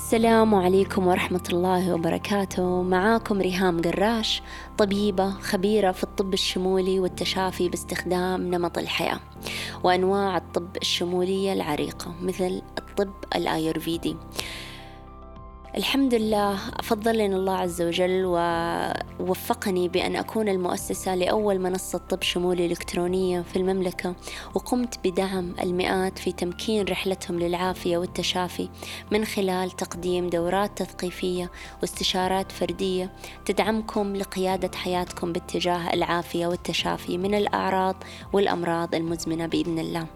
السلام عليكم ورحمة الله وبركاته. معاكم ريهام قراش طبيبة خبيرة في الطب الشمولي والتشافي باستخدام نمط الحياة وأنواع الطب الشمولية العريقة مثل الطب الآيورفيدي. الحمد لله فضلني الله عز وجل ووفقني بأن أكون المؤسسة لأول منصة طب شمولي إلكترونية في المملكة وقمت بدعم المئات في تمكين رحلتهم للعافية والتشافي من خلال تقديم دورات تثقيفية واستشارات فردية تدعمكم لقيادة حياتكم باتجاه العافية والتشافي من الأعراض والأمراض المزمنة بإذن الله.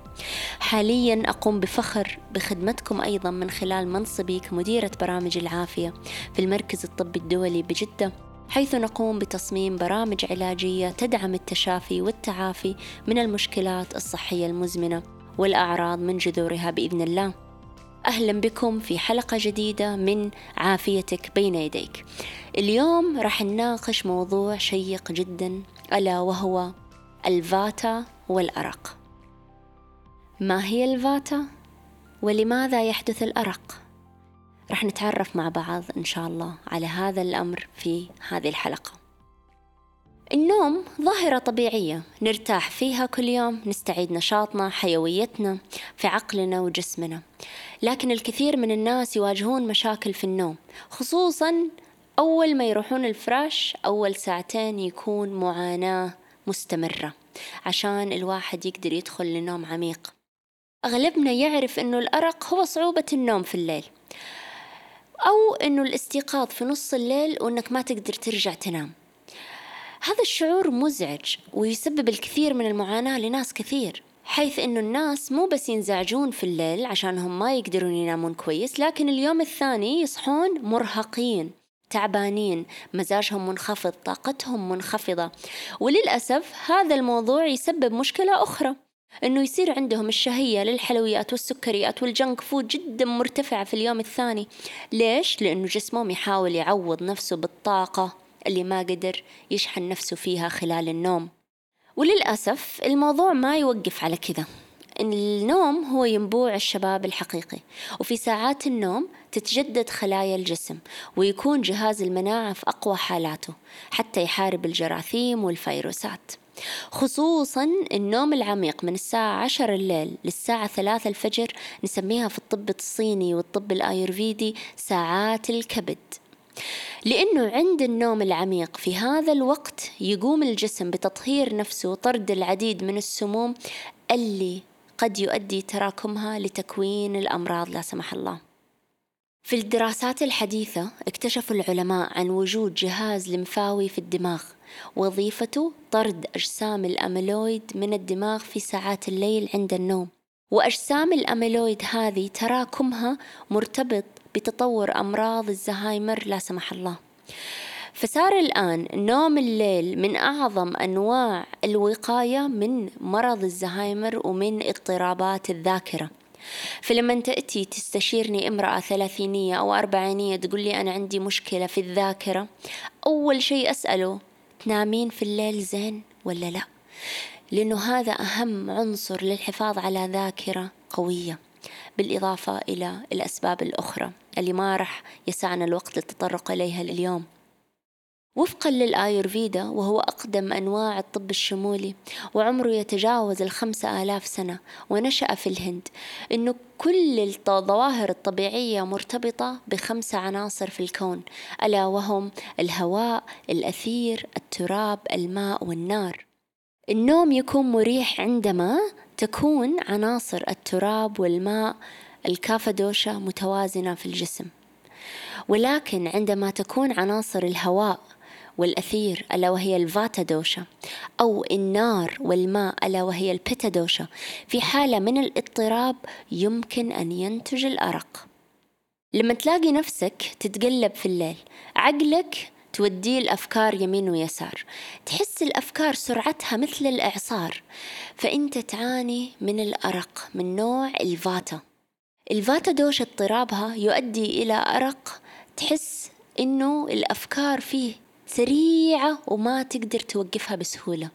حاليا أقوم بفخر بخدمتكم أيضا من خلال منصبي كمديرة برامج العافية. في المركز الطبي الدولي بجدة حيث نقوم بتصميم برامج علاجية تدعم التشافي والتعافي من المشكلات الصحية المزمنة والأعراض من جذورها بإذن الله. أهلا بكم في حلقة جديدة من عافيتك بين يديك. اليوم راح نناقش موضوع شيق جدا ألا وهو الفاتا والأرق. ما هي الفاتا؟ ولماذا يحدث الأرق؟ رح نتعرف مع بعض إن شاء الله على هذا الأمر في هذه الحلقة. النوم ظاهرة طبيعية نرتاح فيها كل يوم نستعيد نشاطنا حيويتنا في عقلنا وجسمنا. لكن الكثير من الناس يواجهون مشاكل في النوم خصوصا أول ما يروحون الفراش أول ساعتين يكون معاناة مستمرة عشان الواحد يقدر يدخل لنوم عميق. أغلبنا يعرف أنه الأرق هو صعوبة النوم في الليل. أو أنه الاستيقاظ في نص الليل وأنك ما تقدر ترجع تنام. هذا الشعور مزعج ويسبب الكثير من المعاناة لناس كثير حيث أنه الناس مو بس ينزعجون في الليل عشانهم ما يقدرون ينامون كويس لكن اليوم الثاني يصحون مرهقين تعبانين مزاجهم منخفض طاقتهم منخفضة. وللأسف هذا الموضوع يسبب مشكلة أخرى. إنه يصير عندهم الشهية للحلويات والسكريات والجنك فود جدا مرتفعه في اليوم الثاني. ليش؟ لأنه جسمهم يحاول يعوض نفسه بالطاقة اللي ما قدر يشحن نفسه فيها خلال النوم. وللأسف الموضوع ما يوقف على كذا. النوم هو ينبوع الشباب الحقيقي وفي ساعات النوم تتجدد خلايا الجسم ويكون جهاز المناعة في أقوى حالاته حتى يحارب الجراثيم والفيروسات. خصوصا النوم العميق من الساعة عشر الليل للساعة ثلاثة الفجر نسميها في الطب الصيني والطب الآيورفيدي ساعات الكبد. لأنه عند النوم العميق في هذا الوقت يقوم الجسم بتطهير نفسه وطرد العديد من السموم اللي قد يؤدي تراكمها لتكوين الأمراض لا سمح الله. في الدراسات الحديثة اكتشفوا العلماء عن وجود جهاز لمفاوي في الدماغ وظيفته طرد أجسام الأميلويد من الدماغ في ساعات الليل عند النوم. وأجسام الأميلويد هذه تراكمها مرتبط بتطور أمراض الزهايمر لا سمح الله. فصار الآن نوم الليل من أعظم أنواع الوقاية من مرض الزهايمر ومن اضطرابات الذاكرة. فلما تأتي تستشيرني امرأة ثلاثينية أو أربعينية تقول لي أنا عندي مشكلة في الذاكرة أول شيء أسأله تنامين في الليل زين ولا لا؟ لأنه هذا أهم عنصر للحفاظ على ذاكرة قوية بالإضافة إلى الأسباب الأخرى. اللي ما راح يسعنا الوقت للتطرق إليها اليوم. وفقا للآيورفيدا وهو أقدم أنواع الطب الشمولي وعمره يتجاوز الخمسة آلاف سنة ونشأ في الهند أنه كل الظواهر الطبيعية مرتبطة بخمسة عناصر في الكون ألا وهم الهواء الأثير التراب الماء والنار. النوم يكون مريح عندما تكون عناصر التراب والماء الكافدوشا متوازنة في الجسم. ولكن عندما تكون عناصر الهواء والأثير ألا وهي الفاتا دوشا أو النار والماء ألا وهي البيتا دوشا في حالة من الاضطراب يمكن أن ينتج الأرق. لما تلاقي نفسك تتقلب في الليل عقلك توديه الأفكار يمين ويسار. تحس الأفكار سرعتها مثل الإعصار فأنت تعاني من الأرق من نوع الفاتا. الفاتا دوشا اضطرابها يؤدي إلى أرق تحس إنه الأفكار فيه سريعة وما تقدر توقفها بسهولة.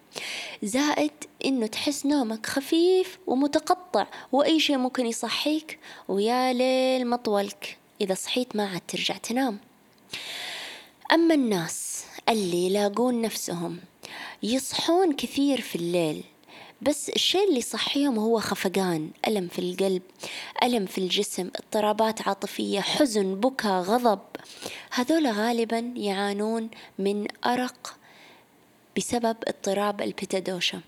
زائد إنه تحس نومك خفيف ومتقطع وأي شيء ممكن يصحيك ويا ليل مطولك. إذا صحيت ما عاد ترجع تنام. أما الناس اللي يلاقون نفسهم يصحون كثير في الليل بس الشيء اللي يصحيهم هو خفقان ألم في القلب ألم في الجسم اضطرابات عاطفية حزن بكى غضب. هذول غالبا يعانون من أرق بسبب اضطراب البيتادوشا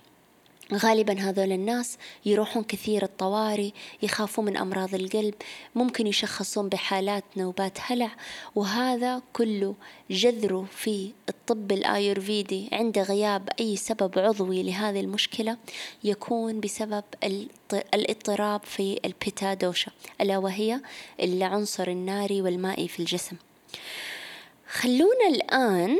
غالبا هذول الناس يروحون كثير الطوارئ يخافون من أمراض القلب ممكن يشخصون بحالات نوبات هلع وهذا كله جذره في الطب الآيورفيدي. عند غياب أي سبب عضوي لهذه المشكلة يكون بسبب الاضطراب في البيتا دوشا ألا وهي العنصر الناري والمائي في الجسم. خلونا الآن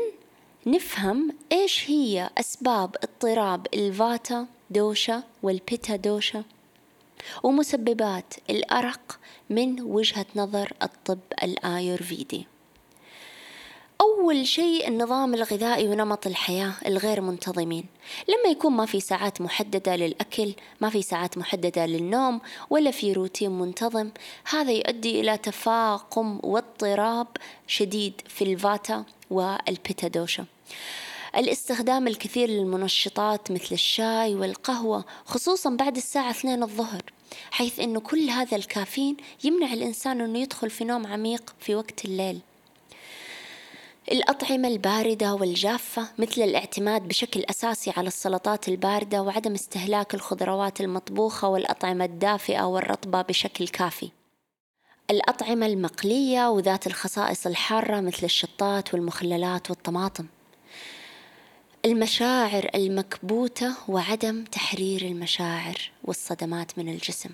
نفهم إيش هي أسباب اضطراب الفاتا دوشة والبيتا دوشة ومسببات الأرق من وجهة نظر الطب الآيورفيدي. أول شيء النظام الغذائي ونمط الحياة الغير منتظمين. لما يكون ما في ساعات محددة للأكل ما في ساعات محددة للنوم ولا في روتين منتظم هذا يؤدي إلى تفاقم واضطراب شديد في الفاتا والبيتادوشا الاستخدام الكثير للمنشطات مثل الشاي والقهوة خصوصا بعد الساعة اثنين الظهر حيث أنه كل هذا الكافيين يمنع الإنسان أنه يدخل في نوم عميق في وقت الليل. الأطعمة الباردة والجافة مثل الاعتماد بشكل أساسي على السلطات الباردة وعدم استهلاك الخضروات المطبوخة والأطعمة الدافئة والرطبة بشكل كافي. الأطعمة المقلية وذات الخصائص الحارة مثل الشطات والمخللات والطماطم. المشاعر المكبوتة وعدم تحرير المشاعر والصدمات من الجسم.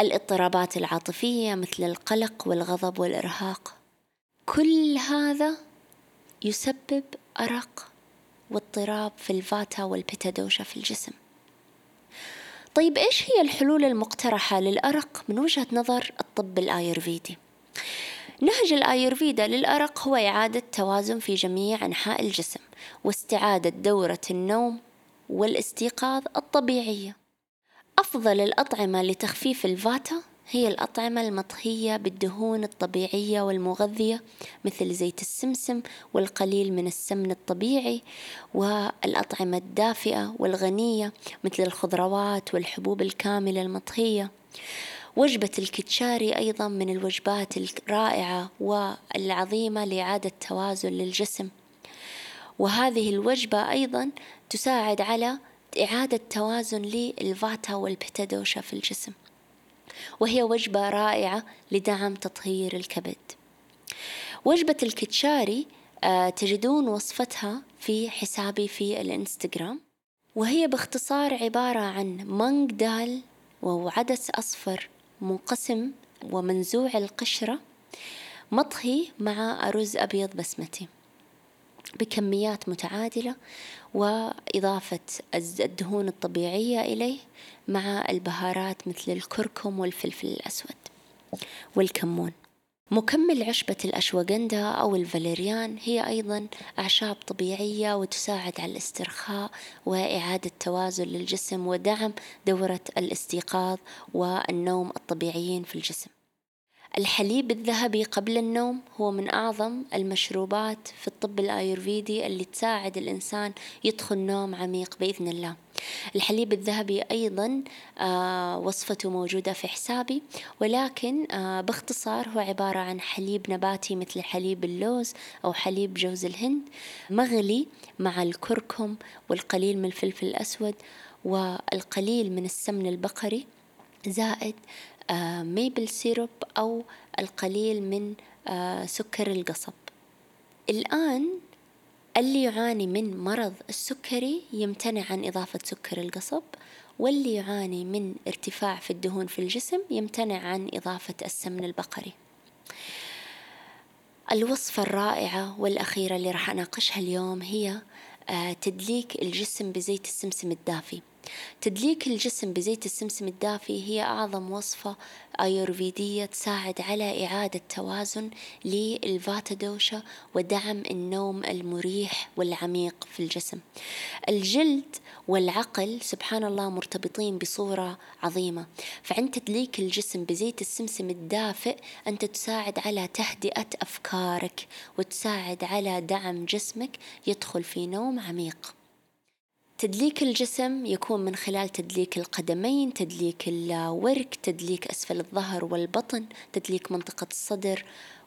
الاضطرابات العاطفية مثل القلق والغضب والإرهاق. كل هذا يسبب أرق واضطراب في الفاتا والبيتادوشا في الجسم طيب إيش هي الحلول المقترحة للأرق من وجهة نظر الطب الآيرفيدي؟ نهج الآيرفيدا للأرق هو إعادة توازن في جميع أنحاء الجسم واستعادة دورة النوم والاستيقاظ الطبيعية أفضل الأطعمة لتخفيف الفاتا هي الأطعمة المطهية بالدهون الطبيعية والمغذية مثل زيت السمسم والقليل من السمن الطبيعي والأطعمة الدافئة والغنية مثل الخضروات والحبوب الكاملة المطهية وجبة الكتشاري أيضا من الوجبات الرائعة والعظيمة لإعادة توازن للجسم. وهذه الوجبة أيضا تساعد على إعادة توازن للفاتا والبيتادوشا في الجسم. وهي وجبة رائعة لدعم تطهير الكبد. وجبة الكتشاري آه، تجدون وصفتها في حسابي في الإنستغرام. وهي باختصار عبارة عن mung dal وعدس أصفر منقسم ومنزوع القشرة مطهي مع أرز أبيض بسمتي. بكميات متعادلة وإضافة الدهون الطبيعية إليه مع البهارات مثل الكركم والفلفل الأسود والكمون. مكمل عشبة الأشواغندا أو الفاليريان هي أيضا أعشاب طبيعية وتساعد على الاسترخاء وإعادة توازن للجسم ودعم دورة الاستيقاظ والنوم الطبيعيين في الجسم. الحليب الذهبي قبل النوم هو من أعظم المشروبات في الطب الآيورفيدي اللي تساعد الإنسان يدخل نوم عميق بإذن الله. الحليب الذهبي أيضا آه وصفته موجودة في حسابي ولكن آه باختصار هو عبارة عن حليب نباتي مثل حليب اللوز أو حليب جوز الهند مغلي مع الكركم والقليل من الفلفل الأسود والقليل من السمن البقري زائد maple syrup أو القليل من آه، سكر القصب. الآن اللي يعاني من مرض السكري يمتنع عن إضافة سكر القصب واللي يعاني من ارتفاع في الدهون في الجسم يمتنع عن إضافة السمن البقري. الوصفة الرائعة والأخيرة اللي راح أناقشها اليوم هي آه، تدليك الجسم بزيت السمسم الدافي. تدليك الجسم بزيت السمسم الدافي هي أعظم وصفة أيورفيدية تساعد على إعادة توازن للفاتا دوشا ودعم النوم المريح والعميق في الجسم. الجلد والعقل سبحان الله مرتبطين بصورة عظيمة. فعند تدليك الجسم بزيت السمسم الدافئ أنت تساعد على تهدئة أفكارك وتساعد على دعم جسمك يدخل في نوم عميق. تدليك الجسم يكون من خلال تدليك القدمين تدليك الورك تدليك أسفل الظهر والبطن تدليك منطقة الصدر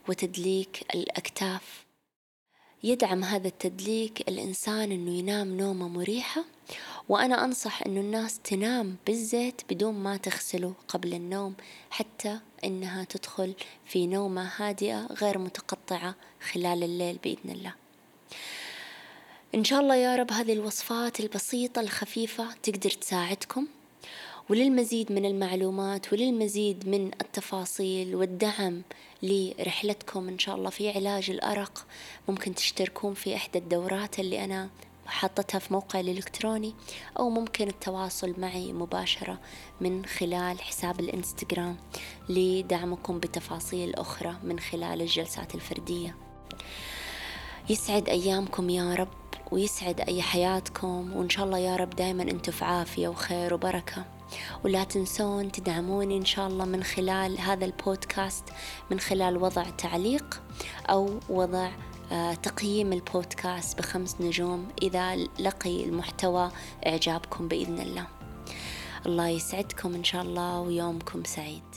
وتدليك الأكتاف. يدعم هذا التدليك الإنسان أنه ينام نومة مريحة وأنا أنصح أنه الناس تنام بالزيت بدون ما تغسله قبل النوم حتى أنها تدخل في نومة هادئة غير متقطعة خلال الليل بإذن الله. إن شاء الله يا رب هذه الوصفات البسيطة الخفيفة تقدر تساعدكم. وللمزيد من المعلومات وللمزيد من التفاصيل والدعم لرحلتكم إن شاء الله في علاج الأرق ممكن تشتركون في إحدى الدورات اللي أنا حاطتها في موقعي الإلكتروني أو ممكن التواصل معي مباشرة من خلال حساب الإنستغرام لدعمكم بتفاصيل أخرى من خلال الجلسات الفردية. يسعد أيامكم يا رب. ويسعد أي حياتكم وإن شاء الله يا رب دايما أنتم في عافية وخير وبركة. ولا تنسون تدعموني إن شاء الله من خلال هذا البودكاست من خلال وضع تعليق أو وضع آه، تقييم البودكاست بخمس نجوم إذا لقي المحتوى إعجابكم بإذن الله. الله يسعدكم إن شاء الله ويومكم سعيد.